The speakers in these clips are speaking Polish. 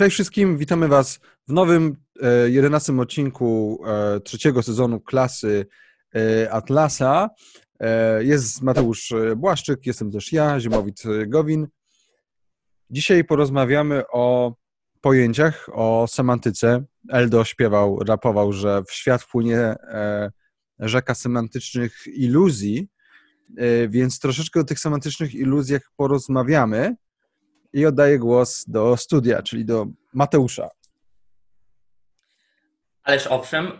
Cześć wszystkim, witamy Was w nowym, e, jedenastym odcinku e, trzeciego sezonu klasy e, Atlasa. Jest Mateusz Błaszczyk, jestem też ja, Zimowit Gowin. Dzisiaj porozmawiamy o pojęciach, o semantyce. Eldo śpiewał, rapował, że w świat wpłynie rzeka semantycznych iluzji, więc troszeczkę o tych semantycznych iluzjach porozmawiamy i oddaję głos do studia, czyli do Mateusza. Ależ owszem,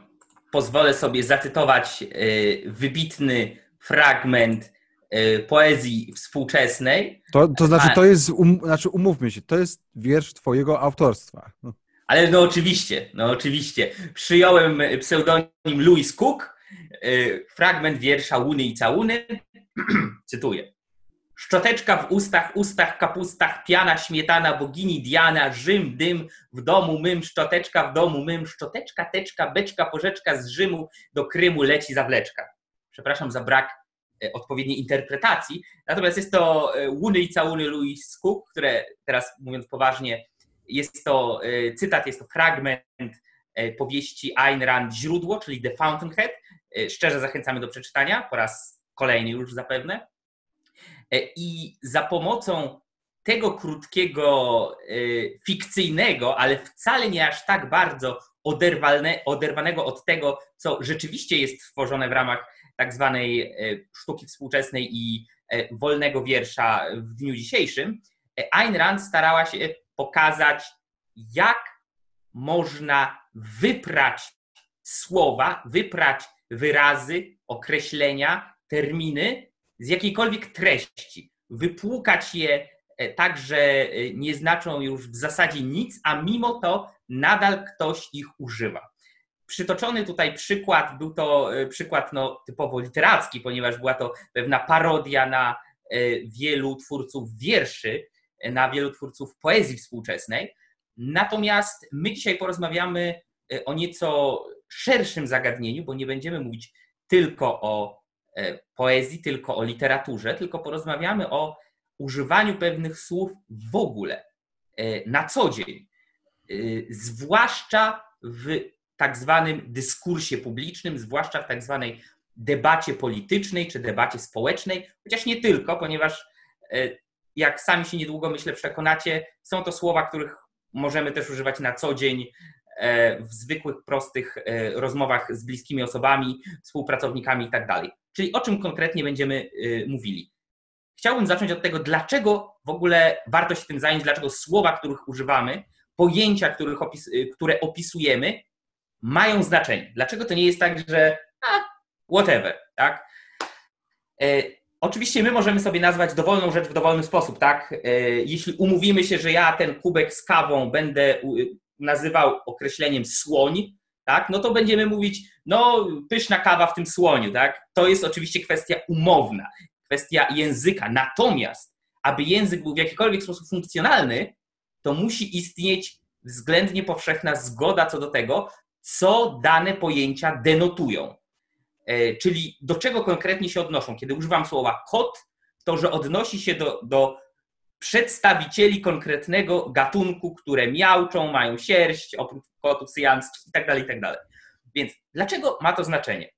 pozwolę sobie zacytować y, wybitny fragment y, poezji współczesnej. To, to znaczy, to jest, um, znaczy, umówmy się, to jest wiersz twojego autorstwa. Ale no oczywiście, no oczywiście. Przyjąłem pseudonim Louis Cook, y, fragment wiersza Łuny i Całuny. Cytuję. Szczoteczka w ustach, ustach, kapustach, piana, śmietana, bogini Diana, Rzym, dym, w domu mym, szczoteczka w domu mym, szczoteczka, teczka, beczka, porzeczka z Rzymu do Krymu leci zawleczka. Przepraszam za brak e, odpowiedniej interpretacji, natomiast jest to e, Łuny i całuny Louis Cook, które teraz mówiąc poważnie, jest to e, cytat, jest to fragment powieści Ayn Rand Źródło, czyli The Fountainhead. Szczerze zachęcamy do przeczytania, po raz kolejny już zapewne. E, I za pomocą tego krótkiego, e, fikcyjnego, ale wcale nie aż tak bardzo oderwane, oderwanego od tego, co rzeczywiście jest tworzone w ramach tak zwanej e, sztuki współczesnej i wolnego wiersza w dniu dzisiejszym, Ayn Rand starała się pokazać, jak można wyprać słowa, wyprać wyrazy, określenia, terminy z jakiejkolwiek treści, wypłukać je e, tak, że e, nie znaczą już w zasadzie nic, a mimo to nadal ktoś ich używa. Przytoczony tutaj przykład, był to e, przykład no, typowo literacki, ponieważ była to pewna parodia na wielu twórców wierszy, na wielu twórców poezji współczesnej. Natomiast my dzisiaj porozmawiamy o nieco szerszym zagadnieniu, bo nie będziemy mówić tylko o poezji, tylko o literaturze, tylko porozmawiamy o używaniu pewnych słów w ogóle, e, na co dzień, e, zwłaszcza w tak zwanym dyskursie publicznym, zwłaszcza w tak zwanej debacie politycznej czy debacie społecznej, chociaż nie tylko, ponieważ jak sami się niedługo, myślę, przekonacie, są to słowa, których możemy też używać na co dzień w zwykłych, prostych rozmowach z bliskimi osobami, współpracownikami itd. Tak Czyli o czym konkretnie będziemy y, mówili. Chciałbym zacząć od tego, dlaczego w ogóle warto się tym zająć, dlaczego słowa, których używamy, pojęcia, których opis, które opisujemy, mają znaczenie. Dlaczego to nie jest tak, że a, whatever, tak? E, oczywiście my możemy sobie nazwać dowolną rzecz w dowolny sposób, tak? E, jeśli umówimy się, że ja ten kubek z kawą będę nazywał określeniem słoń, tak, no to będziemy mówić, no pyszna kawa w tym słoniu, tak? To jest oczywiście kwestia umowna, kwestia języka. Natomiast, aby język był w jakikolwiek sposób funkcjonalny, to musi istnieć względnie powszechna zgoda co do tego, co dane pojęcia denotują. E, czyli do czego konkretnie się odnoszą. Kiedy używam słowa kot, to że odnosi się do, do przedstawicieli konkretnego gatunku, które miałczą, mają sierść, oprócz kotów syjanskich itd., tak itd. Tak Więc dlaczego ma to znaczenie?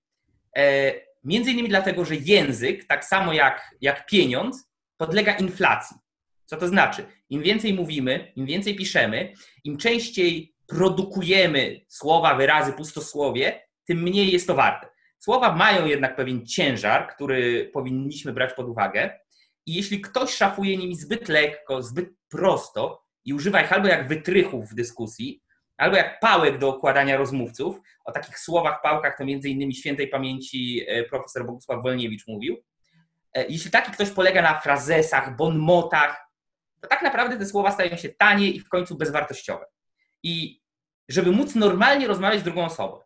E, między innymi dlatego, że język, tak samo jak, jak pieniądz, podlega inflacji. Co to znaczy? Im więcej mówimy, im więcej piszemy, im częściej produkujemy słowa, wyrazy, pustosłowie, tym mniej jest to warte. Słowa mają jednak pewien ciężar, który powinniśmy brać pod uwagę. I jeśli ktoś szafuje nimi zbyt lekko, zbyt prosto i używa ich albo jak wytrychów w dyskusji, albo jak pałek do okładania rozmówców, o takich słowach, pałkach to między innymi świętej pamięci e, profesor Bogusław Wolniewicz mówił. E, jeśli taki ktoś polega na frazesach, bonmotach, to tak naprawdę te słowa stają się tanie i w końcu bezwartościowe. I żeby móc normalnie rozmawiać z drugą osobą,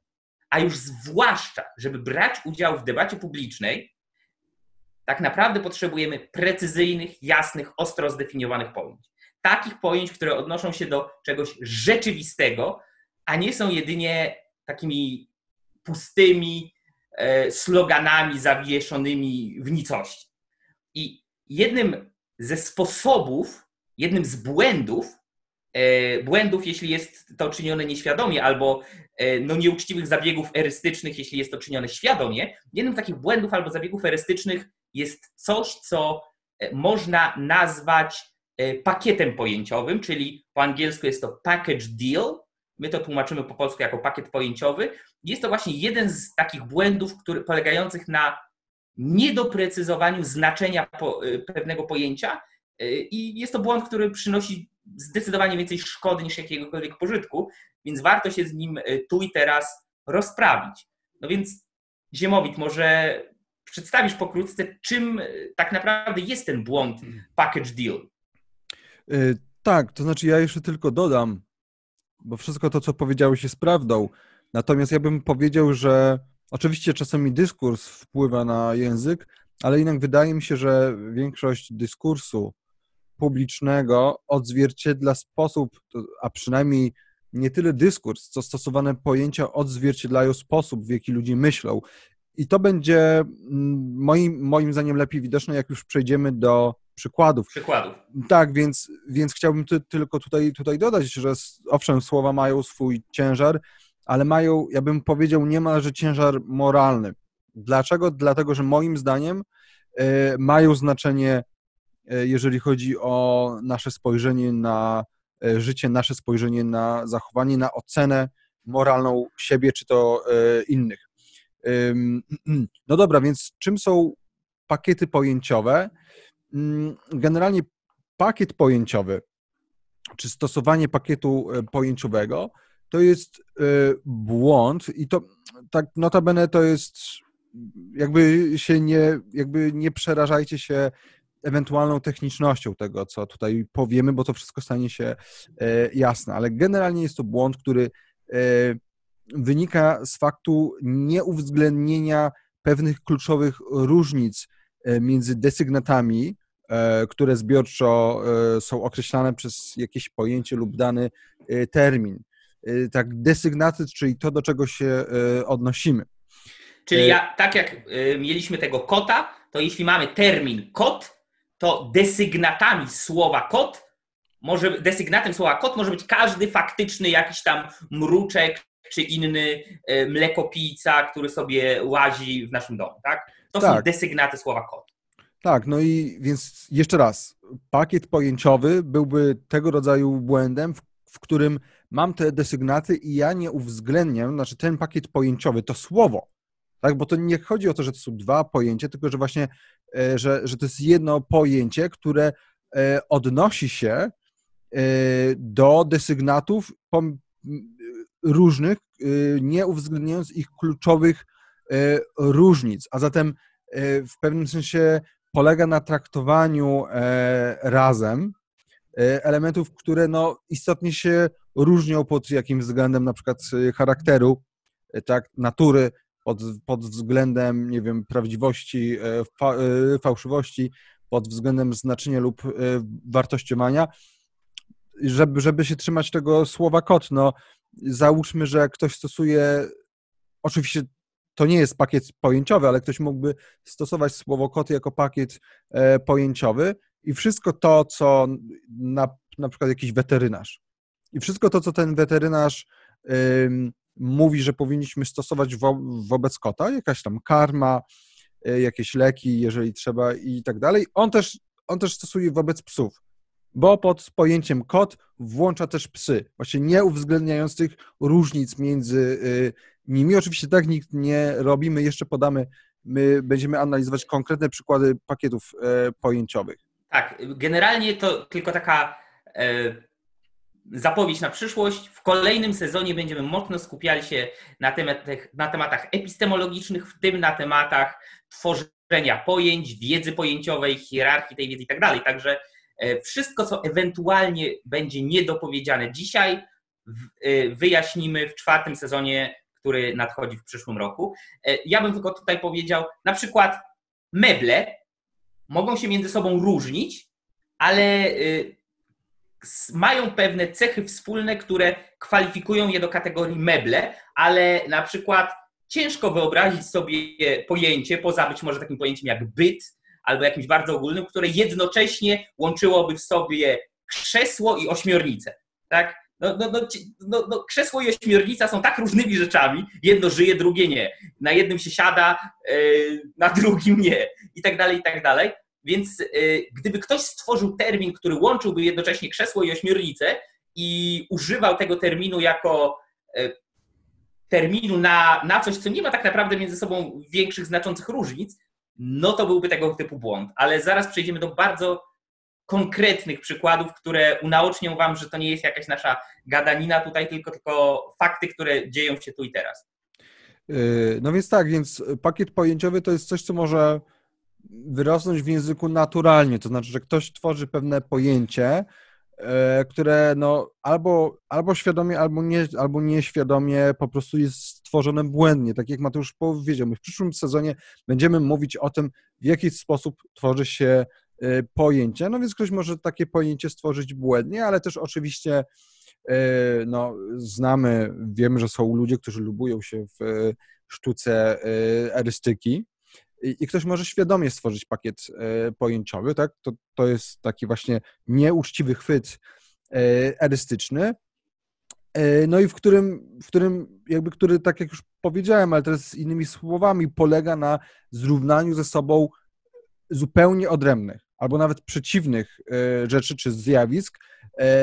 a już zwłaszcza, żeby brać udział w debacie publicznej, tak naprawdę potrzebujemy precyzyjnych, jasnych, ostro zdefiniowanych pojęć. Takich pojęć, które odnoszą się do czegoś rzeczywistego, a nie są jedynie takimi pustymi e, sloganami zawieszonymi w nicości. I jednym ze sposobów, jednym z błędów, e, błędów, jeśli jest to czynione nieświadomie, albo e, no, nieuczciwych zabiegów erystycznych, jeśli jest to czynione świadomie. Jednym z takich błędów albo zabiegów erystycznych jest coś, co można nazwać pakietem pojęciowym, czyli po angielsku jest to package deal. My to tłumaczymy po polsku jako pakiet pojęciowy. Jest to właśnie jeden z takich błędów, który, polegających na niedoprecyzowaniu znaczenia po, pewnego pojęcia i jest to błąd, który przynosi zdecydowanie więcej szkody niż jakiegokolwiek pożytku, więc warto się z nim e, tu i teraz rozprawić. No więc Ziemowit, może przedstawisz pokrótce, czym e, tak naprawdę jest ten błąd package deal? E, tak, to znaczy ja jeszcze tylko dodam, bo wszystko to, co powiedziałeś, jest prawdą. Natomiast ja bym powiedział, że oczywiście czasami dyskurs wpływa na język, ale jednak wydaje mi się, że większość dyskursu publicznego odzwierciedla sposób, a przynajmniej nie tyle dyskurs, co stosowane pojęcia odzwierciedlają sposób, w jaki ludzie myślą. I to będzie mm, moim, moim zdaniem lepiej widoczne, jak już przejdziemy do przykładów. Przykładów. Tak, więc, więc chciałbym ty, tylko tutaj, tutaj dodać, że owszem, słowa mają swój ciężar, ale mają, ja bym powiedział, niemalże ciężar moralny. Dlaczego? Dlatego, że moim zdaniem y, mają znaczenie E, jeżeli chodzi o nasze spojrzenie na e, życie, nasze spojrzenie na zachowanie, na ocenę moralną siebie czy to innych. No dobra, więc czym są pakiety pojęciowe? Mm, generalnie pakiet pojęciowy, czy stosowanie pakietu pojęciowego, to jest błąd i to tak notabene to jest jakby się nie, jakby nie przerażajcie się ewentualną technicznością tego, co tutaj powiemy, bo to wszystko stanie się e, jasne, ale generalnie jest to błąd, który e, wynika z faktu nieuwzględnienia pewnych kluczowych różnic e, między desygnatami, które zbiorczo są określane przez jakieś pojęcie lub dany termin. Tak, desygnaty, czyli to, do czego się odnosimy. Czyli ja, tak jak mieliśmy tego kota, to jeśli mamy termin kot, to desygnatami słowa kot może, desygnatem słowa kot może być każdy faktyczny jakiś tam mruczek czy inny e, mlekopijca, który sobie łazi w naszym domu, tak? To tak. są desygnaty słowa kot. Tak, no i więc jeszcze raz, pakiet pojęciowy byłby tego rodzaju błędem, w, w którym mam te desygnaty i ja nie uwzględniam, znaczy ten pakiet pojęciowy, to słowo, tak? Bo to nie chodzi o to, że to są dwa pojęcia, tylko że właśnie, e, że, że to jest jedno pojęcie, które e, odnosi się do desygnatów różnych, nie uwzględniając ich kluczowych różnic, a zatem w pewnym sensie polega na traktowaniu razem elementów, które no, istotnie się różnią pod jakimś względem na przykład charakteru, tak, natury, pod, pod względem, nie wiem, prawdziwości, e, fa, e, fałszywości, pod względem znaczenia lub e, wartościowania, żeby, żeby się trzymać tego słowa kot, no załóżmy, że ktoś stosuje, oczywiście to nie jest pakiet pojęciowy, ale ktoś mógłby stosować słowo kot jako pakiet pojęciowy i wszystko to, co na, na przykład jakiś weterynarz i wszystko to, co ten weterynarz mówi, że powinniśmy stosować wo wobec kota, jakaś tam karma, e, jakieś leki, jeżeli trzeba i tak dalej. On też, on też stosuje wobec psów, bo pod pojęciem kot włącza też psy, właśnie nie uwzględniając tych różnic między e, nimi. Oczywiście tak nikt nie robi, my jeszcze podamy, my będziemy analizować konkretne przykłady pakietów e, pojęciowych. Tak, generalnie to tylko taka zapowiedź na przyszłość. W kolejnym sezonie będziemy mocno skupiali się na, tematach, na tematach epistemologicznych, w tym na tematach tworzenia pojęć, wiedzy pojęciowej, hierarchii tej wiedzy i tak dalej. Także e, wszystko, co ewentualnie będzie niedopowiedziane dzisiaj, e, wyjaśnimy w czwartym sezonie, który nadchodzi w przyszłym roku. E, ja bym tylko tutaj powiedział, na przykład meble mogą się między sobą różnić, ale mają pewne cechy wspólne, które kwalifikują je do kategorii meble, ale na przykład ciężko wyobrazić sobie pojęcie, poza być może takim pojęciem jak byt, albo jakimś bardzo ogólnym, które jednocześnie łączyłoby w sobie krzesło i ośmiornicę. tak? No, no, no, no, no, krzesło i ośmiornica są tak różnymi rzeczami. Jedno żyje, drugie nie. Na jednym się siada, yy, na drugim nie. I tak dalej, i tak dalej. Więc yy, gdyby ktoś stworzył termin, który łączyłby jednocześnie krzesło i ośmiornicę i używał tego terminu jako yy, terminu na, na coś, co nie ma tak naprawdę między sobą większych, znaczących różnic, no to byłby tego typu błąd. Ale zaraz przejdziemy do bardzo konkretnych przykładów, które unaocznią Wam, że to nie jest jakaś nasza gadanina tutaj, tylko, tylko fakty, które dzieją się tu i teraz. Yy, no więc tak, więc pakiet pojęciowy to jest coś, co może wyrosnąć w języku naturalnie, to znaczy, że ktoś tworzy pewne pojęcie, E, które no, albo, albo świadomie, albo, nie, albo nieświadomie po prostu jest stworzone błędnie. Tak jak Mateusz powiedział, my w przyszłym sezonie będziemy mówić o tym, w jaki sposób tworzy się e, pojęcie. No więc ktoś może takie pojęcie stworzyć błędnie, ale też oczywiście e, no, znamy, wiemy, że są ludzie, którzy lubują się w sztuce erystyki, i, ktoś może świadomie stworzyć pakiet pojęciowy, tak? To, to jest taki właśnie nieuczciwy chwyt erystyczny, no i w którym, w którym jakby, który, tak jak już powiedziałem, ale teraz innymi słowami, polega na zrównaniu ze sobą zupełnie odrębnych albo nawet przeciwnych rzeczy czy zjawisk,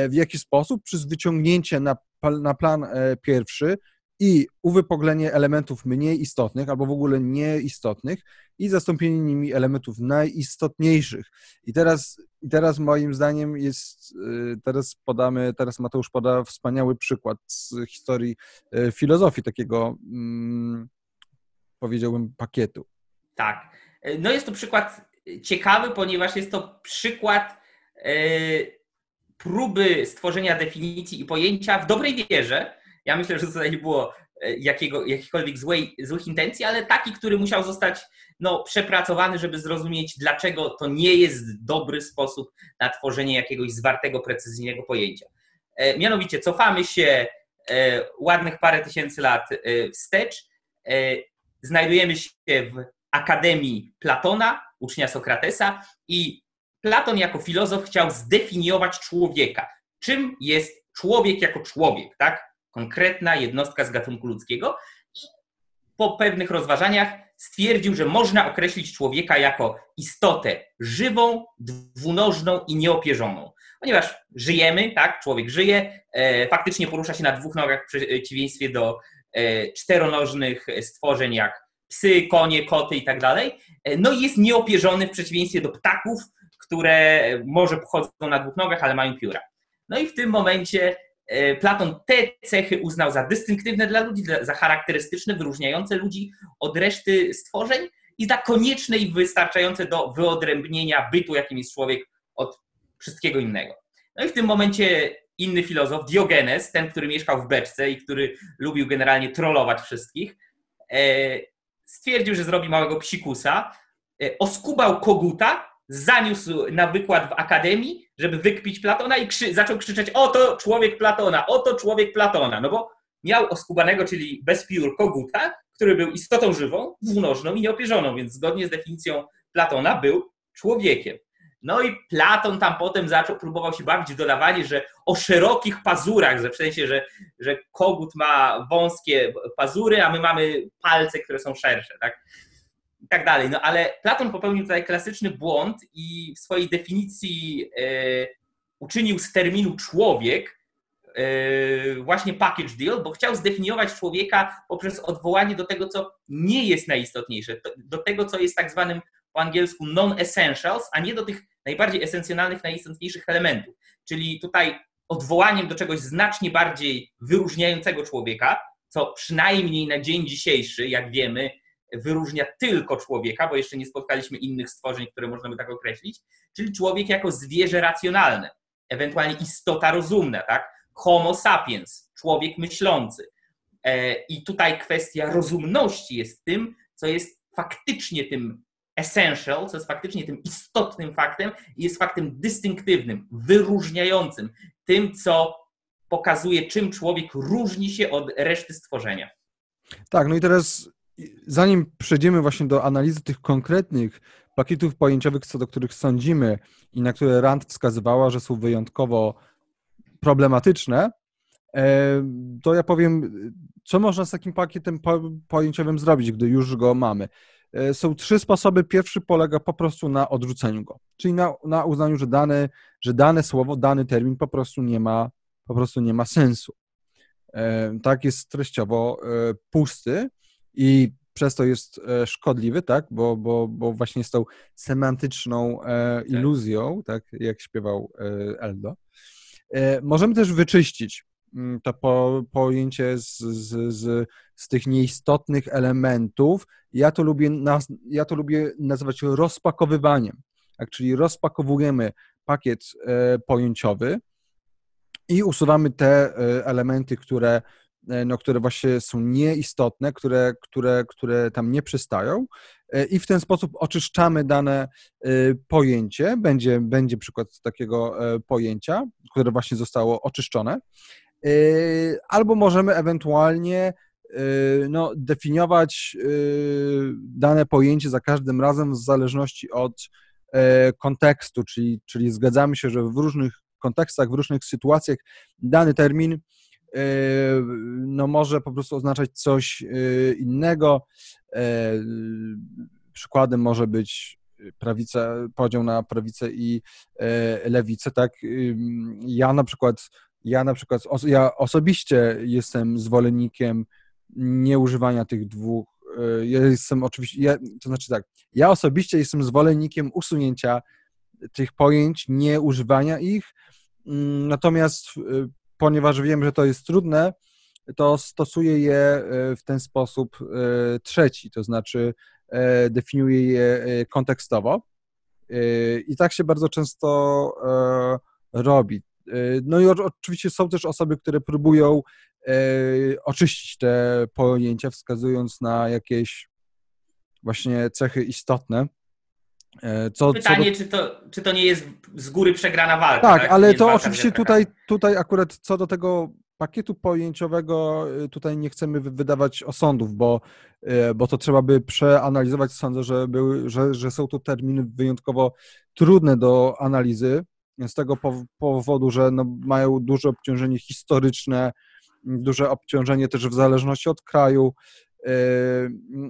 w jaki sposób? Przez wyciągnięcie na, na plan pierwszy i uwypoglenie elementów mniej istotnych albo w ogóle nieistotnych i zastąpienie nimi elementów najistotniejszych. I teraz, i teraz moim zdaniem jest, y, teraz podamy, teraz Mateusz poda wspaniały przykład z historii y, filozofii takiego, hmm, powiedziałbym, pakietu. Tak. No jest to przykład ciekawy, ponieważ jest to przykład y, próby stworzenia definicji i pojęcia w dobrej wierze, ja myślę, że tutaj nie było e, jakiego, jakichkolwiek złej, złych intencji, ale taki, który musiał zostać no, przepracowany, żeby zrozumieć, dlaczego to nie jest dobry sposób na tworzenie jakiegoś zwartego, precyzyjnego pojęcia. E, mianowicie cofamy się e, ładnych parę tysięcy lat wstecz. Znajdujemy się w Akademii Platona, ucznia Sokratesa i Platon jako filozof chciał zdefiniować człowieka. Czym jest człowiek jako człowiek, tak? Konkretna jednostka z gatunku ludzkiego po pewnych rozważaniach stwierdził, że można określić człowieka jako istotę żywą, dwunożną i nieopierzoną. Ponieważ żyjemy, tak, człowiek żyje, e, faktycznie porusza się na dwóch nogach w przeciwieństwie do e, czteronożnych stworzeń jak psy, konie, koty i tak dalej. E, no i jest nieopierzony w przeciwieństwie do ptaków, które może pochodzą na dwóch nogach, ale mają pióra. No i w tym momencie E, Platon te cechy uznał za dystynktywne dla ludzi, za charakterystyczne, wyróżniające ludzi od reszty stworzeń i za konieczne i wystarczające do wyodrębnienia bytu, jakim jest człowiek, od wszystkiego innego. No i w tym momencie inny filozof, Diogenes, ten, który mieszkał w beczce i który lubił generalnie trollować wszystkich, e, stwierdził, że zrobi małego psikusa, e, oskubał koguta zaniósł na wykład w akademii, żeby wykpić Platona i krzy zaczął krzyczeć oto człowiek Platona, oto człowiek Platona, no bo miał oskubanego, czyli bez piór koguta, który był istotą żywą, dwunożną i nieopierzoną, więc zgodnie z definicją Platona był człowiekiem. No i Platon tam potem zaczął, próbował się bawić w dodawanie, że o szerokich pazurach, w sensie, że, że kogut ma wąskie pazury, a my mamy palce, które są szersze, tak? Tak dalej. No ale Platon popełnił tutaj klasyczny błąd i w swojej definicji e, uczynił z terminu człowiek e, właśnie package deal, bo chciał zdefiniować człowieka poprzez odwołanie do tego, co nie jest najistotniejsze, do tego, co jest tak zwanym po angielsku non-essentials, a nie do tych najbardziej esencjonalnych, najistotniejszych elementów. Czyli tutaj odwołaniem do czegoś znacznie bardziej wyróżniającego człowieka, co przynajmniej na dzień dzisiejszy, jak wiemy, wyróżnia tylko człowieka, bo jeszcze nie spotkaliśmy innych stworzeń, które można by tak określić, czyli człowiek jako zwierzę racjonalne, ewentualnie istota rozumna, tak? Homo sapiens, człowiek myślący. E, I tutaj kwestia rozumności jest tym, co jest faktycznie tym essential, co jest faktycznie tym istotnym faktem i jest faktem dystynktywnym, wyróżniającym, tym, co pokazuje, czym człowiek różni się od reszty stworzenia. Tak, no i teraz zanim przejdziemy właśnie do analizy tych konkretnych pakietów pojęciowych, co do których sądzimy i na które Rand wskazywała, że są wyjątkowo problematyczne, to ja powiem, co można z takim pakietem pojęciowym zrobić, gdy już go mamy. Są trzy sposoby. Pierwszy polega po prostu na odrzuceniu go, czyli na, na uznaniu, że dane, że dane słowo, dany termin po prostu nie ma, po prostu nie ma sensu. Tak jest treściowo pusty i przez to jest e, szkodliwy, tak, bo, bo, bo właśnie jest tą semantyczną e, tak. iluzją, tak, jak śpiewał e, Eldo. Możemy też wyczyścić mm, to po, pojęcie z, z, z, z tych nieistotnych elementów. Ja to lubię, naz, ja to lubię nazywać rozpakowywaniem, tak, czyli rozpakowujemy pakiet pojęciowy i usuwamy te elementy, które no, które właśnie są nieistotne, które, które, które tam nie przystają e, i w ten sposób oczyszczamy dane e, pojęcie. Będzie, będzie przykład takiego pojęcia, które właśnie zostało oczyszczone. Albo możemy ewentualnie no, definiować dane pojęcie za każdym razem w zależności od kontekstu, czyli, czyli zgadzamy się, że w różnych kontekstach, w różnych sytuacjach dany termin no może po prostu oznaczać coś yy, innego. Yy, przykładem może być prawica, podział na prawicę i lewicę, tak? Ja na przykład, ja na przykład, ja osobiście jestem zwolennikiem nieużywania tych dwóch. Ja jestem oczywiście, ja, to znaczy tak, ja osobiście jestem zwolennikiem usunięcia tych pojęć, nieużywania ich, mm, natomiast ponieważ wiem, że to jest trudne, to stosuję je e, w ten sposób e, trzeci, to znaczy e, definiuję je kontekstowo. I tak się bardzo często robi. No i oczywiście są też osoby, które próbują oczyścić te pojęcia, wskazując na jakieś właśnie cechy istotne. E, co, Pytanie, co do... czy, to, czy to nie jest z góry przegrana walka? Tak, tak? ale to oczywiście tutaj, tutaj akurat co do tego pakietu pojęciowego e, tutaj nie chcemy wydawać osądów, bo, e, bo to trzeba by przeanalizować. Sądzę, że, były, że, że są to terminy wyjątkowo trudne do analizy, z tego powodu, że no, mają duże obciążenie historyczne, duże obciążenie też w zależności od kraju,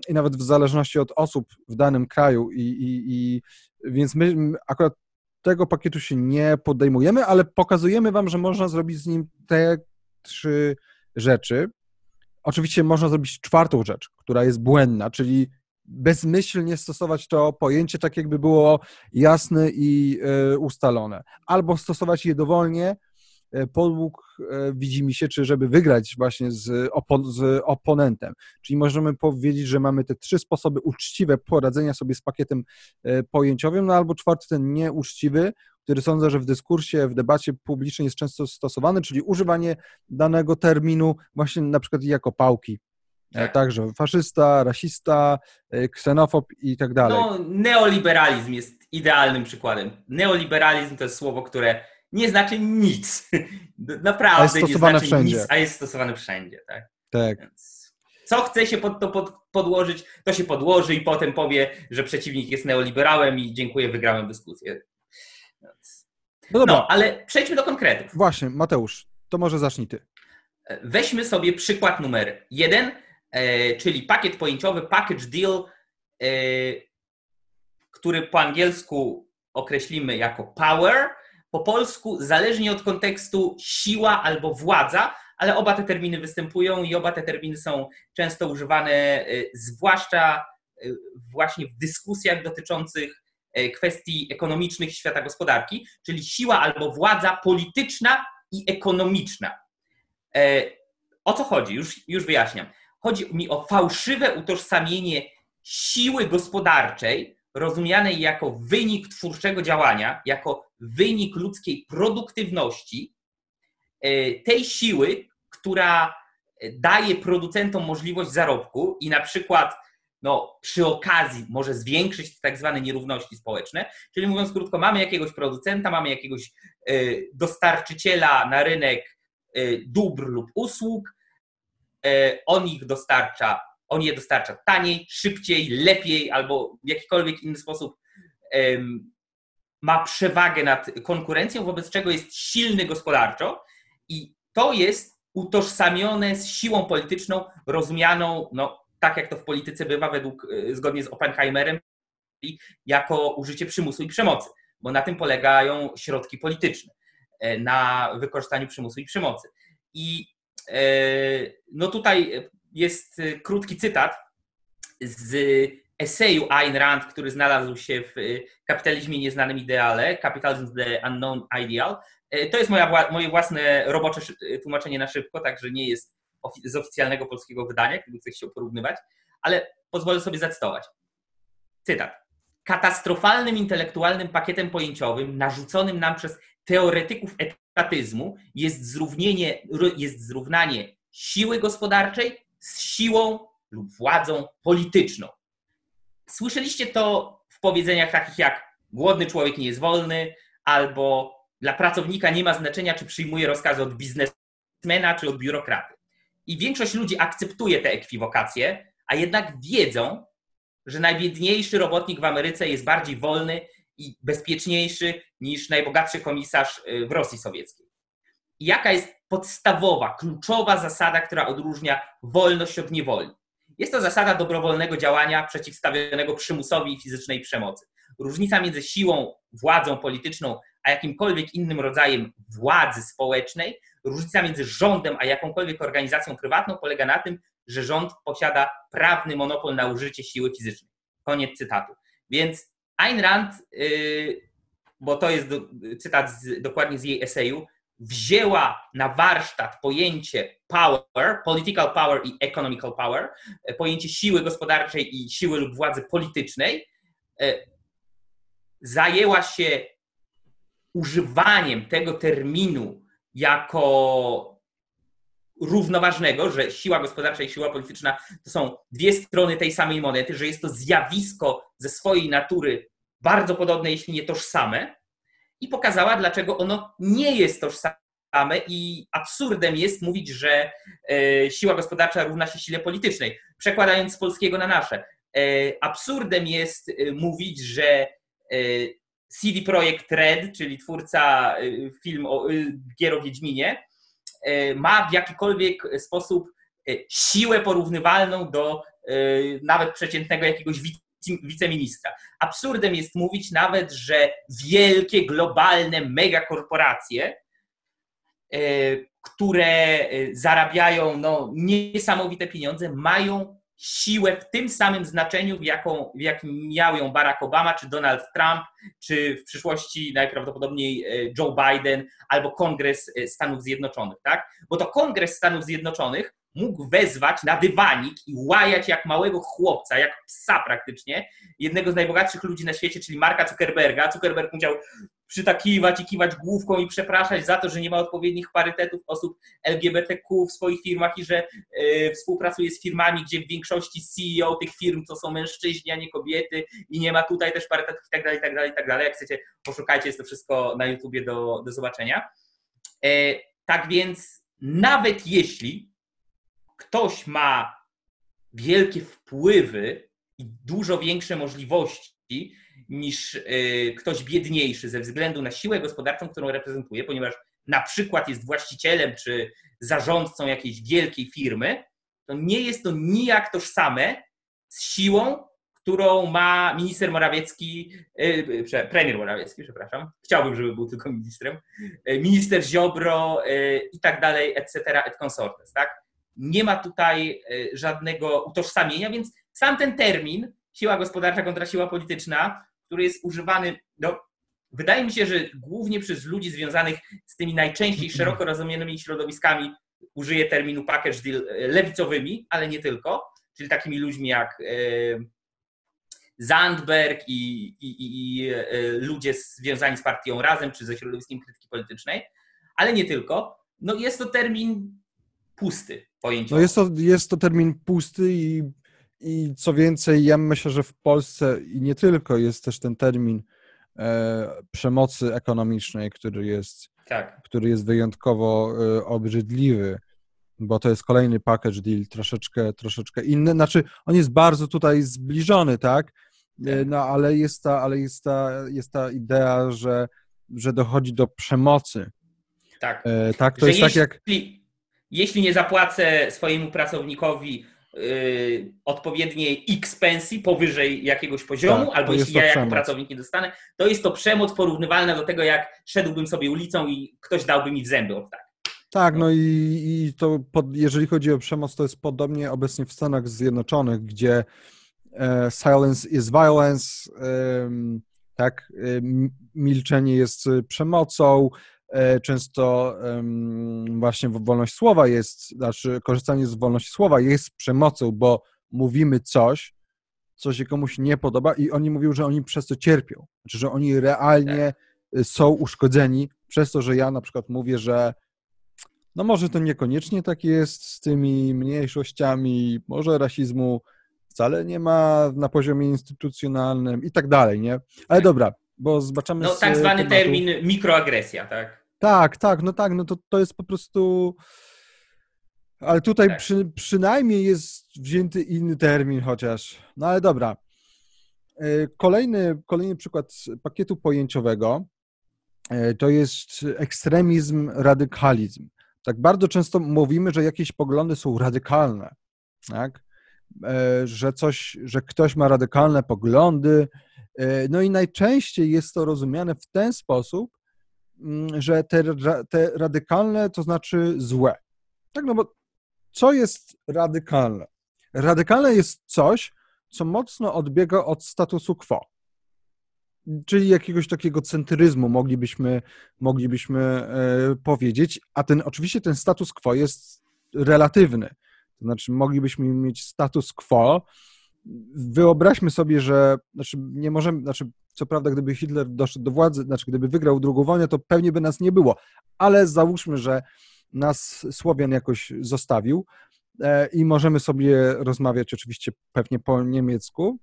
i nawet w zależności od osób w danym kraju. I, i, i więc my akurat tego pakietu się nie podejmujemy, ale pokazujemy Wam, że można zrobić z nim te trzy rzeczy. Oczywiście można zrobić czwartą rzecz, która jest błędna, czyli bezmyślnie stosować to pojęcie tak, jakby było jasne i y, ustalone. Albo stosować je dowolnie, podług e, widzi mi się, czy żeby wygrać właśnie z, opo z oponentem. Czyli możemy powiedzieć, że mamy te trzy sposoby uczciwe poradzenia sobie z pakietem e, pojęciowym, no albo czwarty ten nieuczciwy, który sądzę, że w dyskursie, w debacie publicznej jest często stosowany, czyli używanie danego terminu właśnie na przykład jako pałki. Tak. Także faszysta, rasista, ksenofob i tak dalej. No, neoliberalizm jest idealnym przykładem. Neoliberalizm to jest słowo, które nie znaczy nic. Naprawdę nie znaczy wszędzie. nic, a jest stosowane wszędzie. Tak. tak. Więc co chce się pod to pod, podłożyć, to się podłoży i potem powie, że przeciwnik jest neoliberałem i dziękuję, wygrałem dyskusję. Więc... No, dobra. no, ale przejdźmy do konkretów. Właśnie, Mateusz, to może zacznij ty. Weźmy sobie przykład numer jeden, e, czyli pakiet pojęciowy, package deal, e, który po angielsku określimy jako power, po polsku, zależnie od kontekstu, siła albo władza, ale oba te terminy występują i oba te terminy są często używane, y, zwłaszcza y, właśnie w dyskusjach dotyczących y, kwestii ekonomicznych świata gospodarki, czyli siła albo władza polityczna i ekonomiczna. E, o co chodzi? Już, już wyjaśniam. Chodzi mi o fałszywe utożsamienie siły gospodarczej rozumianej jako wynik twórczego działania, jako wynik ludzkiej produktywności, e, tej siły, która daje producentom możliwość zarobku i na przykład no, przy okazji może zwiększyć tak zwane nierówności społeczne. Czyli mówiąc krótko, mamy jakiegoś producenta, mamy jakiegoś e, dostarczyciela na rynek e, dóbr lub usług, on ich dostarcza on je dostarcza taniej, szybciej, lepiej albo w jakikolwiek inny sposób ma przewagę nad konkurencją, wobec czego jest silny gospodarczo I to jest utożsamione z siłą polityczną, rozumianą, no, tak jak to w polityce bywa, według, y, zgodnie z Oppenheimerem, jako użycie przymusu i przemocy, bo na tym polegają środki polityczne, e, na wykorzystaniu przymusu i przemocy. I e, no tutaj jest krótki cytat z eseju Ayn Rand, który znalazł się w Kapitalizmie Nieznanym Ideale, Capitalism the Unknown Ideal. E, to jest moja, moje własne robocze tłumaczenie na szybko, także nie jest z oficjalnego polskiego wydania, gdyby ktoś chciał porównywać, ale pozwolę sobie zacytować. Cytat. Katastrofalnym intelektualnym pakietem pojęciowym narzuconym nam przez teoretyków etatyzmu jest, jest zrównanie siły gospodarczej z siłą lub władzą polityczną. Słyszeliście to w powiedzeniach takich jak głodny człowiek nie jest wolny, albo dla pracownika nie ma znaczenia, czy przyjmuje rozkazy od biznesmena, czy od biurokraty. I większość ludzi akceptuje te ekwiwokacje, a jednak wiedzą, że najbiedniejszy robotnik w Ameryce jest bardziej wolny i bezpieczniejszy niż najbogatszy komisarz y, w Rosji Sowieckiej. Jaka jest podstawowa, kluczowa zasada, która odróżnia wolność od niewoli? Jest to zasada dobrowolnego działania przeciwstawionego przymusowi i fizycznej przemocy. Różnica między siłą, władzą polityczną, a jakimkolwiek innym rodzajem władzy społecznej, różnica między rządem a jakąkolwiek organizacją prywatną polega na tym, że rząd posiada prawny monopol na użycie siły fizycznej. Koniec cytatu. Więc Ayn Rand, yy, bo to jest cytat z, dokładnie z jej eseju, wzięła na warsztat pojęcie power, political power i economical power, pojęcie siły gospodarczej i siły lub władzy politycznej, e, zajęła się używaniem tego terminu jako równoważnego, że siła gospodarcza i siła polityczna to są dwie strony tej samej monety, że jest to zjawisko ze swojej natury bardzo podobne, jeśli nie tożsame, i pokazała, dlaczego ono nie jest tożsame i absurdem jest mówić, że e, siła gospodarcza równa się sile politycznej. Przekładając z polskiego na nasze. E, absurdem jest e, mówić, że CD Projekt Red, czyli twórca film o, gier o Wiedźminie, ma w jakikolwiek sposób siłę porównywalną do nawet przeciętnego jakiegoś wiceministra. Absurdem jest mówić nawet, że wielkie, globalne megakorporacje, e, które e, zarabiają no, niesamowite pieniądze, mają siłę w tym samym znaczeniu, w, jaką, w jakim miał ją Barack Obama, czy Donald Trump, czy w przyszłości najprawdopodobniej e, Joe Biden albo Kongres Stanów Zjednoczonych. Tak? Bo to Kongres Stanów Zjednoczonych mógł wezwać na dywanik i łajać jak małego chłopca, jak psa praktycznie, jednego z najbogatszych ludzi na świecie, czyli Marka Zuckerberga. Zuckerberg musiał przytakiwać i kiwać główką i przepraszać za to, że nie ma odpowiednich parytetów osób LGBTQ w swoich firmach i że y, współpracuje z firmami, gdzie w większości CEO tych firm to są mężczyźni, a nie kobiety i nie ma tutaj też parytetów i tak dalej, i tak dalej, i tak dalej. Jak chcecie, poszukajcie, jest to wszystko na YouTubie do, do zobaczenia. E, tak więc nawet jeśli ktoś ma wielkie wpływy i dużo większe możliwości niż y, ktoś biedniejszy ze względu na siłę gospodarczą, którą reprezentuje, ponieważ na przykład jest właścicielem czy zarządcą jakiejś wielkiej firmy, to nie jest to nijak tożsame z siłą, którą ma minister Morawiecki, y, premier Morawiecki, przepraszam, chciałbym, żeby był tylko ministrem, y, minister Ziobro i tak dalej, etc., et consortes, tak? Nie ma tutaj e, żadnego utożsamienia, więc sam ten termin, siła gospodarcza kontra siła polityczna, który jest używany, no, wydaje mi się, że głównie przez ludzi związanych z tymi najczęściej szeroko rozumianymi środowiskami, użyję terminu package deal e, lewicowymi, ale nie tylko, czyli takimi ludźmi jak e, Zandberg i, i, i, ludzie związani z partią Razem czy ze środowiskiem krytyki politycznej, ale nie tylko. No jest to termin pusty pojęciowo. No jest, to, jest to termin pusty i, i co więcej, ja myślę, że w Polsce i nie tylko jest też ten termin e, przemocy ekonomicznej, który jest, tak. który jest wyjątkowo e, obrzydliwy, bo to jest kolejny package deal, troszeczkę, troszeczkę inny. Znaczy, on jest bardzo tutaj zbliżony, tak? E, tak. no ale jest ta, ale jest ta, jest ta idea, że, że dochodzi do przemocy tak. E, tak, to jest jeśli, tak jak... Jeśli nie zapłacę swojemu pracownikowi yy, odpowiednie x pensji powyżej jakiegoś poziomu, Tak, albo jeśli ja jako przemoc. pracownik nie dostanę, to jest to przemoc porównywalna do tego, jak szedłbym sobie ulicą i ktoś dałby mi w zęby od tak. Tak, no i, i to pod, jeżeli chodzi o przemoc, to jest podobnie obecnie w Stanach Zjednoczonych, gdzie e, silence is violence, em, tak, em, milczenie jest e, przemocą, e, często em, właśnie wolność słowa jest, znaczy korzystanie z wolności słowa jest przemocą, bo mówimy coś, co się komuś nie podoba i oni mówią, że oni przez to cierpią, znaczy, że oni realnie y, są uszkodzeni przez to, że ja na przykład mówię, że no może to niekoniecznie tak jest z tymi mniejszościami, może rasizmu wcale nie ma na poziomie instytucjonalnym i tak dalej, nie? Ale dobra, bo zbaczamy No tak zwany tematu. termin mikroagresja, tak? Tak, tak, no tak, no to, to jest po prostu... Ale tutaj Tak. przy, przynajmniej jest wzięty inny termin chociaż. No ale dobra. E, Kolejny, kolejny przykład pakietu pojęciowego e, to jest ekstremizm, radykalizm. Tak bardzo często mówimy, że jakieś poglądy są radykalne, tak? E, że coś, że ktoś ma radykalne poglądy. No i najczęściej jest to rozumiane w ten sposób, że te, te radykalne to znaczy złe. Tak, no bo co jest radykalne? Radykalne jest coś, co mocno odbiega od statusu quo. Czyli jakiegoś takiego centryzmu moglibyśmy, moglibyśmy e, powiedzieć, a ten oczywiście ten status quo jest relatywny. To znaczy, moglibyśmy mieć status quo. Wyobraźmy sobie, że znaczy nie możemy, znaczy, co prawda, gdyby Hitler doszedł do władzy, znaczy gdyby wygrał drugą wojnę, to pewnie by nas nie było, ale załóżmy, że nas Słowian jakoś zostawił e, i możemy sobie rozmawiać oczywiście pewnie po niemiecku.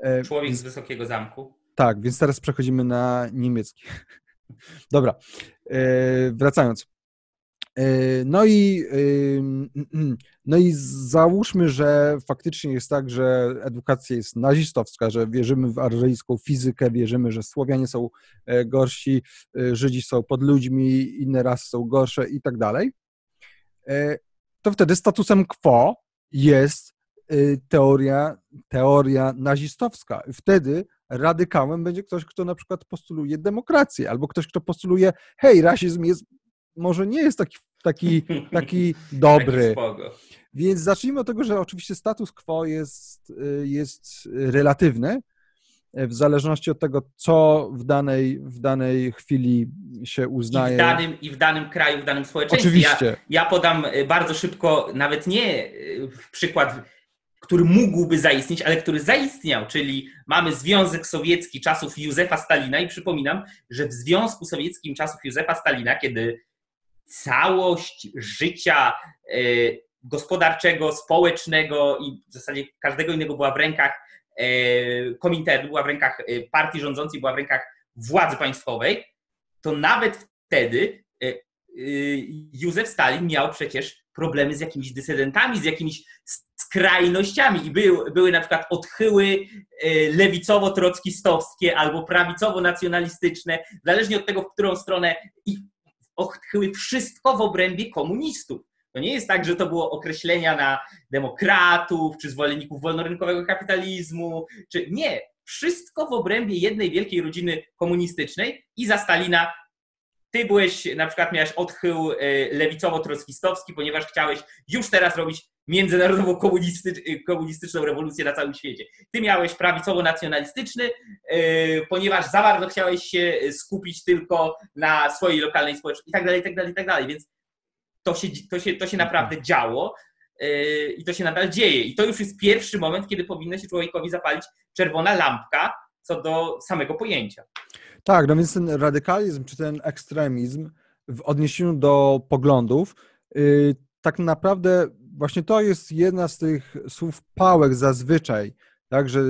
E, Człowiek z wysokiego zamku. tak, więc teraz przechodzimy na niemiecki. Dobra, e, wracając. E, No i, e, no i załóżmy, że faktycznie jest tak, że edukacja jest nazistowska, że wierzymy w aryjską fizykę, wierzymy, że Słowianie są e, gorsi, e, Żydzi są pod ludźmi, inne rasy są gorsze i tak dalej. To wtedy statusem quo jest teoria, teoria nazistowska. Wtedy radykałem będzie ktoś, kto na przykład postuluje demokrację, albo ktoś, kto postuluje, hej, rasizm jest, może nie jest taki, taki, taki dobry. Więc zacznijmy od tego, że oczywiście status quo jest, jest relatywny, y, w zależności od tego, co w danej, w danej chwili się I uznaje. w, danym, I w danym kraju, w danym społeczeństwie. Oczywiście. Ja, ja podam y, bardzo szybko, nawet nie w przykład, który mógłby zaistnieć, ale który zaistniał, czyli mamy Związek Sowiecki czasów Józefa Stalina i przypominam, że w Związku Sowieckim czasów Józefa Stalina, kiedy całość życia y, gospodarczego, społecznego i w zasadzie każdego innego była w rękach y, Kominternu, była w rękach y, partii rządzącej, była w rękach władzy państwowej, to nawet wtedy Józef Stalin miał przecież problemy z jakimiś dysydentami, z jakimiś skrajnościami i był, były na przykład odchyły lewicowo-trockistowskie albo prawicowo-nacjonalistyczne, zależnie od tego, w którą stronę i odchyły wszystko w obrębie komunistów. To nie jest tak, że to było określenia na demokratów, czy zwolenników wolnorynkowego kapitalizmu, czy nie. Wszystko w obrębie jednej wielkiej rodziny komunistycznej i za Stalina ty byłeś, na przykład miałeś odchył y, lewicowo-trockistowski, ponieważ chciałeś już teraz robić międzynarodową komunisty, komunistyczną rewolucję na całym świecie. Ty miałeś prawicowo-nacjonalistyczny, y, ponieważ za bardzo chciałeś się skupić tylko na swojej lokalnej społeczności i tak dalej, i tak dalej, i tak dalej. Więc to się, to się, to się naprawdę działo y, i to się nadal dzieje. I to już jest pierwszy moment, kiedy powinno się człowiekowi zapalić czerwona lampka co do samego pojęcia. Tak, no więc ten radykalizm czy ten ekstremizm w odniesieniu do poglądów, yy, tak naprawdę właśnie to jest jedna z tych słów pałek zazwyczaj, tak, że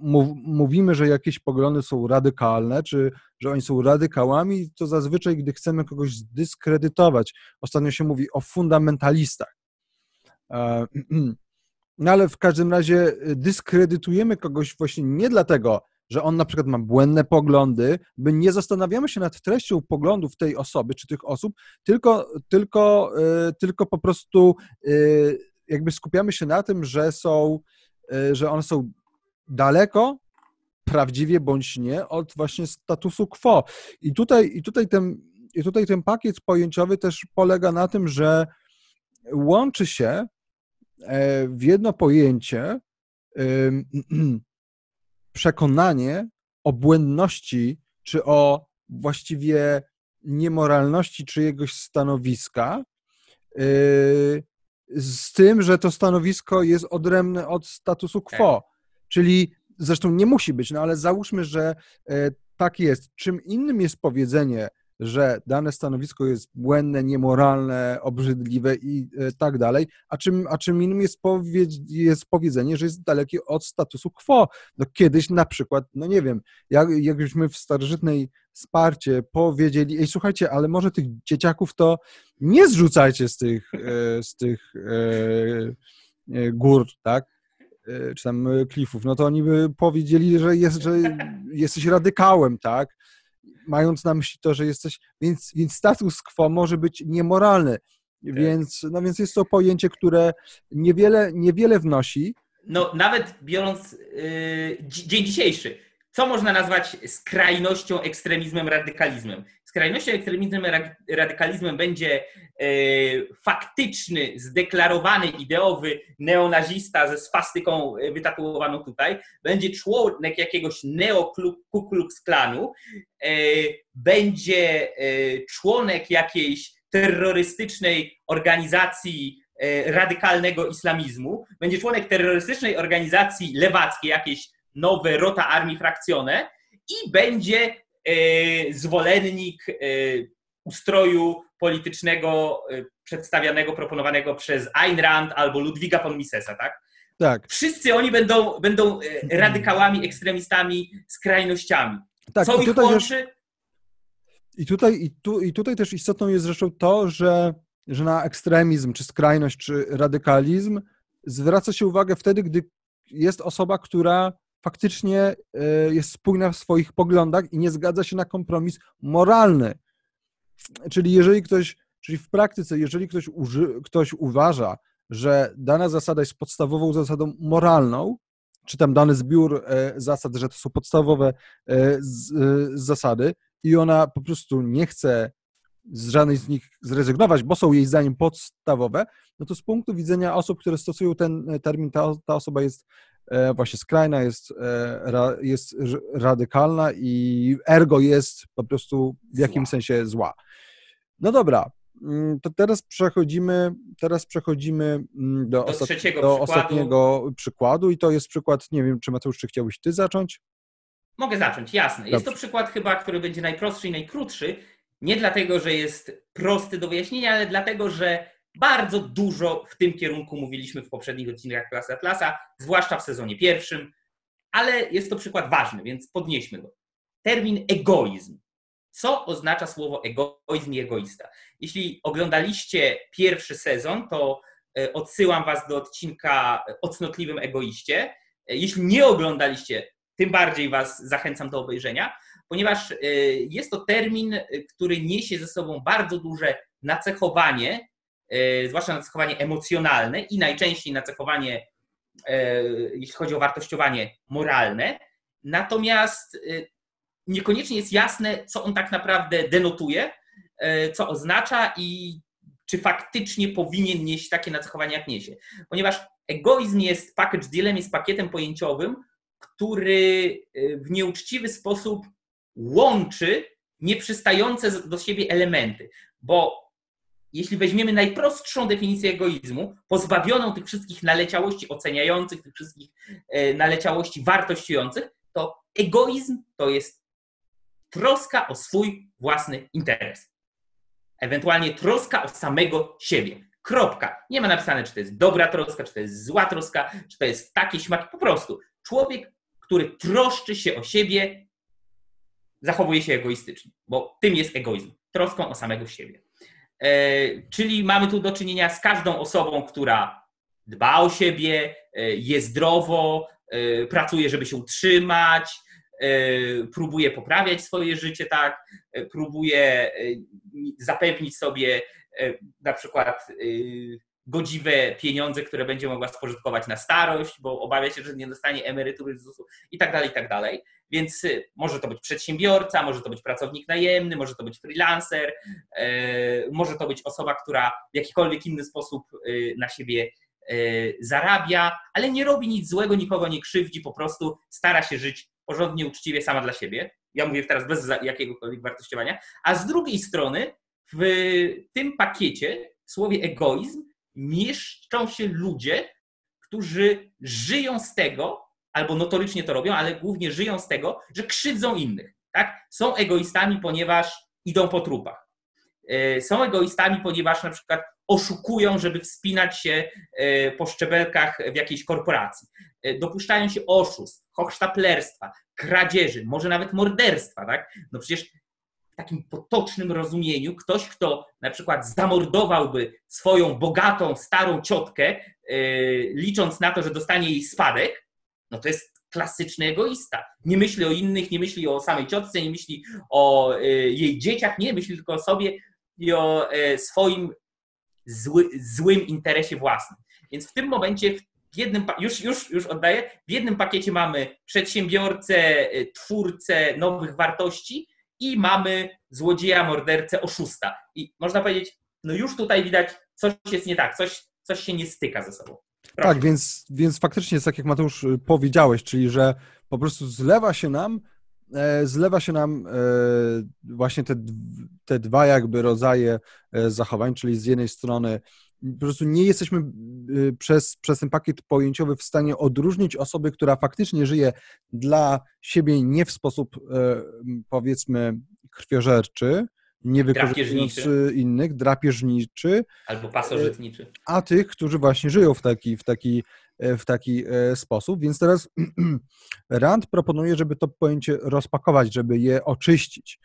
mów, mówimy, że jakieś poglądy są radykalne, czy że oni są radykałami, to zazwyczaj, gdy chcemy kogoś zdyskredytować. Ostatnio się mówi o fundamentalistach. E, No ale w każdym razie dyskredytujemy kogoś właśnie nie dlatego, że on na przykład ma błędne poglądy, my nie zastanawiamy się nad treścią poglądów tej osoby czy tych osób, tylko, tylko, yy, tylko po prostu yy, jakby skupiamy się na tym, że są, yy, że one są daleko, prawdziwie bądź nie, od właśnie statusu quo. I tutaj, i tutaj, ten, i tutaj ten pakiet pojęciowy też polega na tym, że łączy się w jedno pojęcie przekonanie o błędności, czy o właściwie niemoralności czyjegoś stanowiska, yy, z tym, że to stanowisko jest odrębne od statusu quo. Tak. Czyli zresztą nie musi być, no ale załóżmy, że e, tak jest. Czym innym jest powiedzenie, że dane stanowisko jest błędne, niemoralne, obrzydliwe i e, tak dalej, a czym, a czym innym jest, powiedz, jest powiedzenie, że jest dalekie od statusu quo. No kiedyś na przykład, no nie wiem, jak, jakbyśmy w starożytnej Sparcie powiedzieli, ej słuchajcie, ale może tych dzieciaków to nie zrzucajcie z tych, e, z tych e, gór, tak? czy tam klifów, no to oni by powiedzieli, że, jest, że jesteś radykałem, tak? Mając na myśli to, że jesteś, więc, więc status quo może być niemoralny, tak. więc, no więc jest to pojęcie, które niewiele, niewiele wnosi. No nawet biorąc yy, dzień dzisiejszy, co można nazwać skrajnością, ekstremizmem, radykalizmem? Skrajnością, ekstremizmem, radykalizmem będzie e, faktyczny, zdeklarowany, ideowy neonazista ze swastyką e, wytatuowaną tutaj, będzie członek jakiegoś neo-Ku Klux Klanu, e, będzie członek jakiejś terrorystycznej organizacji radykalnego islamizmu, będzie członek terrorystycznej organizacji lewackiej, jakiejś nowe Rota Armii Frakcjone i będzie zwolennik e, ustroju politycznego e, przedstawianego, proponowanego przez Ayn Rand albo Ludwiga von Misesa, tak? Tak. Wszyscy oni będą, będą radykałami, ekstremistami, skrajnościami. Tak, Co ich łączy? Też, I tutaj, i, tu, I tutaj też istotną jest zresztą to, że, że na ekstremizm, czy skrajność, czy radykalizm zwraca się uwagę wtedy, gdy jest osoba, która faktycznie e, jest spójna w swoich poglądach i nie zgadza się na kompromis moralny. Czyli jeżeli ktoś, czyli w praktyce, jeżeli ktoś, uży, ktoś uważa, że dana zasada jest podstawową zasadą moralną, czy tam dany zbiór e, zasad, że to są podstawowe e, zasady i ona po prostu nie chce z żadnej z nich zrezygnować, bo są jej zdaniem podstawowe, no to z punktu widzenia osób, które stosują ten termin, ta, ta osoba jest właśnie skrajna, jest, e, jest radykalna i ergo jest po prostu w jakimś sensie zła. No dobra, mm, to teraz przechodzimy, teraz przechodzimy mm, do, do, do przykładu. ostatniego przykładu i to jest przykład, nie wiem, czy Mateusz, czy chciałbyś ty zacząć? Mogę zacząć, jasne. Jest to przykład chyba, który będzie najprostszy i najkrótszy, nie dlatego, że jest prosty do wyjaśnienia, ale dlatego, że bardzo dużo w tym kierunku mówiliśmy w poprzednich odcinkach Klasy Atlasa, zwłaszcza w sezonie pierwszym, ale jest to przykład ważny, więc podnieśmy go. Termin egoizm. Co oznacza słowo egoizm i egoista? Jeśli oglądaliście pierwszy sezon, to e, odsyłam Was do odcinka o cnotliwym egoiście. E, jeśli nie oglądaliście, tym bardziej Was zachęcam do obejrzenia, ponieważ e, jest to termin, który niesie ze sobą bardzo duże nacechowanie E, zwłaszcza nacechowanie emocjonalne i najczęściej nacechowanie, e, jeśli chodzi o wartościowanie moralne. Natomiast e, niekoniecznie jest jasne, co on tak naprawdę denotuje, co oznacza i czy faktycznie powinien nieść takie nacechowanie, jak niesie. Ponieważ egoizm jest package dealem, jest pakietem pojęciowym, który w nieuczciwy sposób łączy nieprzystające do siebie elementy. Bo jeśli weźmiemy najprostszą definicję egoizmu, pozbawioną tych wszystkich naleciałości oceniających, tych wszystkich e, naleciałości wartościujących, to egoizm to jest troska o swój własny interes. Ewentualnie troska o samego siebie. Kropka. Nie ma napisane, czy to jest dobra troska, czy to jest zła troska, czy to jest takie śmaki. Po prostu człowiek, który troszczy się o siebie, zachowuje się egoistycznie, bo tym jest egoizm. Troską o samego siebie. E, czyli mamy tu do czynienia z każdą osobą, która dba o siebie, e, je zdrowo, e, pracuje, żeby się utrzymać, próbuje poprawiać swoje życie, tak, próbuje zapewnić sobie na przykład godziwe pieniądze, które będzie mogła spożytkować na starość, bo obawia się, że nie dostanie emerytury z ZUS-u i tak dalej, i tak dalej. Więc y, może to być przedsiębiorca, może to być pracownik najemny, może to być freelancer, y, może to być osoba, która w jakikolwiek inny sposób y, na siebie zarabia, ale nie robi nic złego, nikogo nie krzywdzi, po prostu stara się żyć porządnie, uczciwie sama dla siebie. Ja mówię teraz bez jakiegokolwiek wartościowania. A z drugiej strony w tym pakiecie w słowie egoizm mieszczą się ludzie, którzy żyją z tego, albo notorycznie to robią, ale głównie żyją z tego, że krzywdzą innych. Tak? Są egoistami, ponieważ idą po trupach. E, są egoistami, ponieważ na przykład oszukują, żeby wspinać się e, po szczebelkach w jakiejś korporacji. E, dopuszczają się oszustw, hochsztaplerstwa, kradzieży, może nawet morderstwa. Tak? No przecież takim potocznym rozumieniu ktoś, kto na przykład zamordowałby swoją bogatą, starą ciotkę, licząc na to, że dostanie jej spadek, no to jest klasyczny egoista. Nie myśli o innych, nie myśli o samej ciotce, nie myśli o y, jej dzieciach, nie myśli tylko o sobie i o y, swoim zły, złym interesie własnym. Więc w tym momencie w jednym, już, już, już oddaję, w jednym pakiecie mamy przedsiębiorcę, twórcę nowych wartości i mamy złodzieja, mordercę, oszusta. I można powiedzieć, no już tutaj widać, coś jest nie tak, coś, coś się nie styka ze sobą. Tak, więc, więc faktycznie jest tak, jak Mateusz y, powiedziałeś, czyli że po prostu zlewa się nam, e, zlewa się nam e, właśnie te, te dwa jakby rodzaje e, zachowań, czyli z jednej strony po prostu nie jesteśmy y, przez, przez ten pakiet pojęciowy w stanie odróżnić osoby, która faktycznie żyje dla siebie nie w sposób powiedzmy krwiożerczy, nie wykorzystując innych, drapieżniczy. Albo pasożytniczy. A tych, którzy właśnie żyją w taki, w taki, e, w taki e, sposób. Więc teraz Rand proponuje, żeby to pojęcie rozpakować, żeby je oczyścić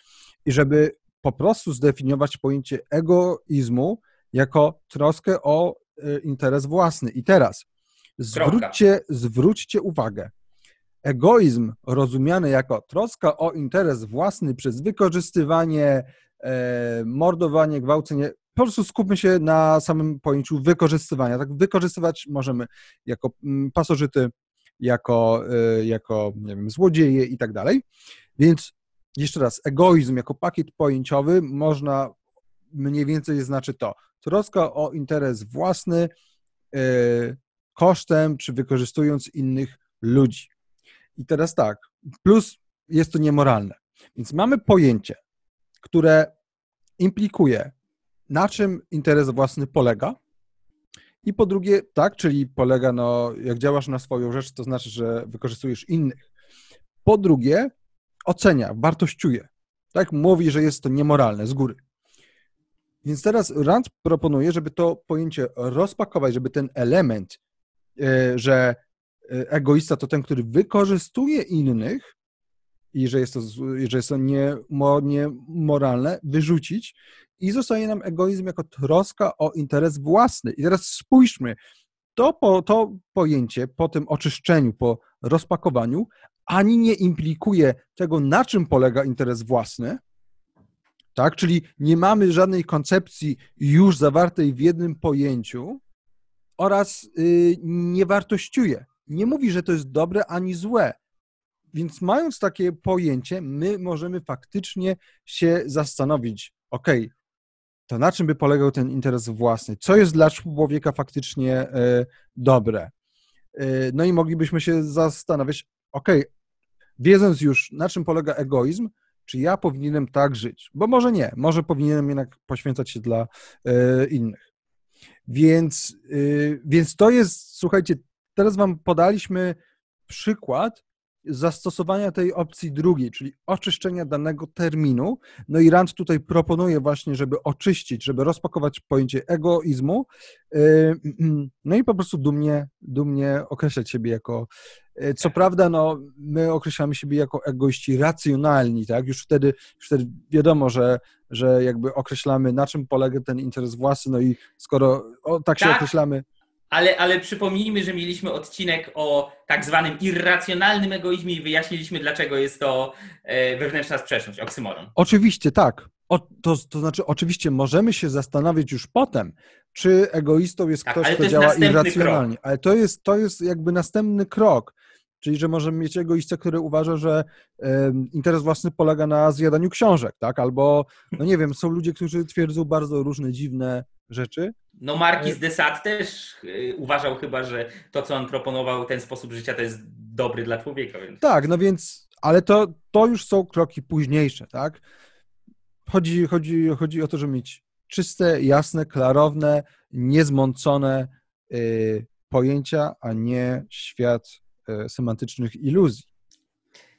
i żeby po prostu zdefiniować pojęcie egoizmu jako troskę o e, interes własny. I teraz zwróćcie, zwróćcie uwagę. Egoizm rozumiany jako troska o interes własny przez wykorzystywanie E, mordowanie, gwałcenie. Po prostu skupmy się na samym pojęciu wykorzystywania. Tak, wykorzystywać możemy jako mm, pasożyty, jako, e, jako nie wiem, złodzieje i tak dalej. Więc jeszcze raz, egoizm jako pakiet pojęciowy można mniej więcej znaczy to. Troska o interes własny e, kosztem czy wykorzystując innych ludzi. I teraz tak, plus jest to niemoralne. Więc mamy pojęcie które implikuje, na czym interes własny polega. I po drugie, tak, czyli polega, no, jak działasz na swoją rzecz, to znaczy, że wykorzystujesz innych. Po drugie, ocenia, wartościuje. Tak, mówi, że jest to niemoralne z góry. Więc teraz Rand proponuje, żeby to pojęcie rozpakować, żeby ten element, e, że e, egoista to ten, który wykorzystuje innych, i że jest to, że jest to niemoralne, wyrzucić i zostaje nam egoizm jako troska o interes własny. I teraz spójrzmy, to, po, to pojęcie po tym oczyszczeniu, po rozpakowaniu, ani nie implikuje tego, na czym polega interes własny, tak? Czyli nie mamy żadnej koncepcji już zawartej w jednym pojęciu oraz yy, nie wartościuje. Nie mówi, że to jest dobre ani złe. Więc mając takie pojęcie, my możemy faktycznie się zastanowić, ok, to na czym by polegał ten interes własny? Co jest dla człowieka faktycznie e, dobre? E, no i moglibyśmy się zastanawiać, ok, wiedząc już na czym polega egoizm, czy ja powinienem tak żyć? Bo może nie, może powinienem jednak poświęcać się dla e, innych. Więc, więc to jest, słuchajcie, teraz Wam podaliśmy przykład, zastosowania tej opcji drugiej, czyli oczyszczenia danego terminu. No i Rand tutaj proponuje właśnie, żeby oczyścić, żeby rozpakować pojęcie egoizmu, yy, no i po prostu dumnie, dumnie określać siebie jako, co prawda, no, my określamy siebie jako egoiści racjonalni, tak, już wtedy, już wtedy wiadomo, że, że jakby określamy, na czym polega ten interes własny, no i skoro o, tak się tak. określamy, Ale, ale przypomnijmy, że mieliśmy odcinek o tak zwanym irracjonalnym egoizmie i wyjaśniliśmy, dlaczego jest to e, wewnętrzna sprzeczność, oksymoron. Oczywiście tak. O, to, to znaczy, oczywiście możemy się zastanawiać już potem, czy egoistą jest Tak, ktoś, kto jest działa irracjonalnie. Ale to jest, to jest jakby następny krok. Czyli, że możemy mieć egoistę, który uważa, że interes własny polega na zjadaniu książek, tak? Albo, no nie wiem, są ludzie, którzy twierdzą bardzo różne dziwne rzeczy. No Marquis de Sade też y, uważał chyba, że to, co on proponował, ten sposób życia, to jest dobry dla człowieka. Więc... Tak, no więc, ale to, to już są kroki późniejsze, tak? Chodzi, chodzi, chodzi o to, żeby mieć czyste, jasne, klarowne, niezmącone y, pojęcia, a nie świat semantycznych iluzji.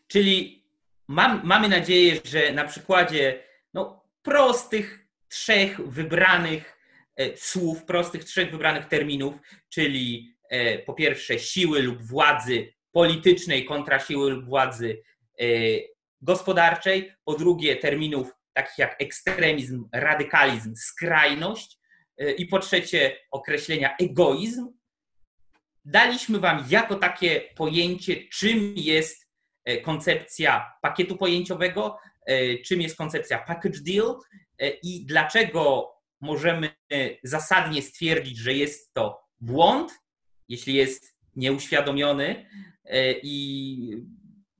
Czyli mam, mamy nadzieję, że na przykładzie no, prostych trzech wybranych e, słów, prostych trzech wybranych terminów, czyli e, po pierwsze siły lub władzy politycznej kontra siły lub władzy e, gospodarczej, po drugie terminów takich jak ekstremizm, radykalizm, skrajność e, i po trzecie określenia egoizm, daliśmy Wam jako takie pojęcie, czym jest e, koncepcja pakietu pojęciowego, e, czym jest koncepcja package deal e, i dlaczego możemy zasadnie stwierdzić, że jest to błąd, jeśli jest nieuświadomiony i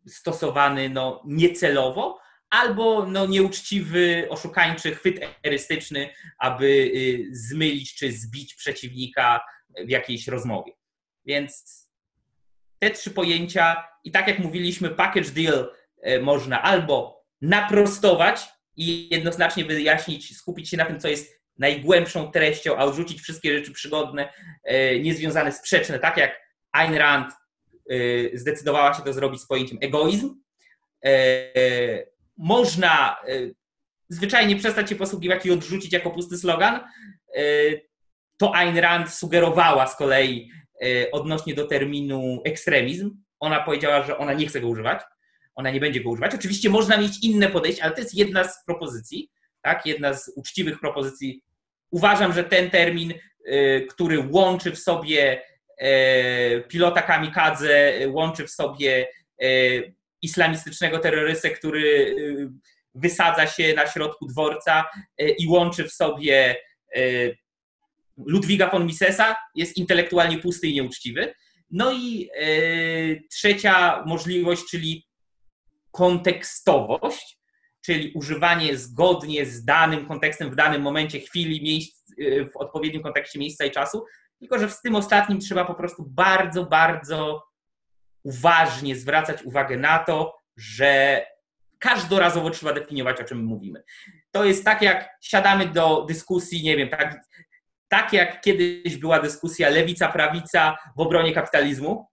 stosowany no, niecelowo, albo no, nieuczciwy, oszukańczy chwyt erystyczny, aby y, zmylić czy zbić przeciwnika w jakiejś rozmowie. Więc te trzy pojęcia, i tak jak mówiliśmy, package deal e, można albo naprostować i jednoznacznie wyjaśnić, skupić się na tym, co jest najgłębszą treścią, a odrzucić wszystkie rzeczy przygodne, e, niezwiązane, sprzeczne, tak jak Ayn Rand e, zdecydowała się to zrobić z pojęciem egoizm. Można zwyczajnie przestać się posługiwać i odrzucić jako pusty slogan. To Ayn Rand sugerowała z kolei odnośnie do terminu ekstremizm. Ona powiedziała, że ona nie chce go używać, ona nie będzie go używać. Oczywiście można mieć inne podejście, ale to jest jedna z propozycji, tak? jedna z uczciwych propozycji. Uważam, że ten termin, e, który łączy w sobie e, pilota kamikadze, e, łączy w sobie e, islamistycznego terrorystę, który e, wysadza się na środku dworca e, i łączy w sobie e, Ludwiga von Misesa, jest intelektualnie pusty i nieuczciwy. No i e, trzecia możliwość, czyli kontekstowość, czyli używanie zgodnie z danym kontekstem w danym momencie, chwili, miejsc, e, w odpowiednim kontekście miejsca i czasu. Tylko, że w tym ostatnim trzeba po prostu bardzo, bardzo uważnie zwracać uwagę na to, że każdorazowo trzeba definiować, o czym mówimy. To jest tak, jak siadamy do dyskusji, nie wiem, tak, tak jak kiedyś była dyskusja lewica-prawica w obronie kapitalizmu.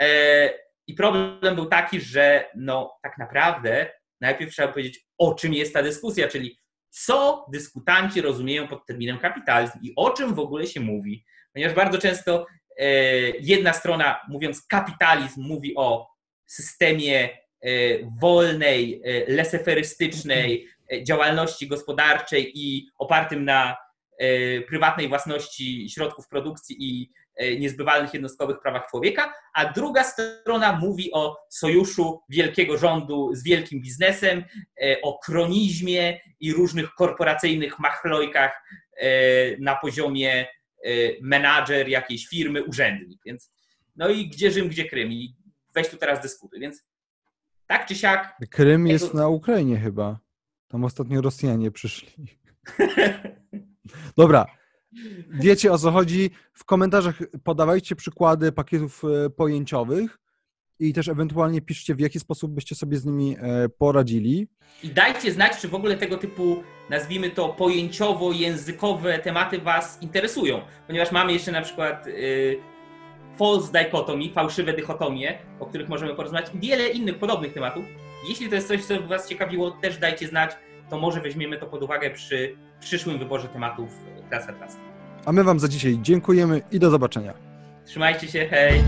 E, I problem był taki, że no tak naprawdę najpierw trzeba powiedzieć, o czym jest ta dyskusja, czyli co dyskutanci rozumieją pod terminem kapitalizm i o czym w ogóle się mówi. Ponieważ bardzo często e, jedna strona, mówiąc kapitalizm, mówi o systemie e, wolnej, leseferystycznej działalności gospodarczej i opartym na prywatnej własności środków produkcji i e, niezbywalnych jednostkowych prawach człowieka, a druga strona mówi o sojuszu wielkiego rządu z wielkim biznesem, e, o kronizmie i różnych korporacyjnych machlojkach e, na poziomie e, menadżer jakiejś firmy, urzędnik. Więc no i gdzie Rzym, gdzie Krym? I weź tu teraz dyskutuj. Więc tak czy siak Krym jest na Ukrainie chyba. Tam ostatnio Rosjanie przyszli. Dobra. Wiecie o co chodzi. W komentarzach podawajcie przykłady pakietów e, pojęciowych i też ewentualnie piszcie, w jaki sposób byście sobie z nimi e, poradzili. I dajcie znać, czy w ogóle tego typu, nazwijmy to pojęciowo-językowe tematy Was interesują. Ponieważ mamy jeszcze na przykład y, false dichotomy, fałszywe dychotomie, o których możemy porozmawiać, i wiele innych podobnych tematów. Jeśli to jest coś, co Was ciekawiło, też dajcie znać, to może weźmiemy to pod uwagę przy przyszłym wyborze tematów Klasa Klasa. A my Wam za dzisiaj dziękujemy i do zobaczenia. Trzymajcie się, hej!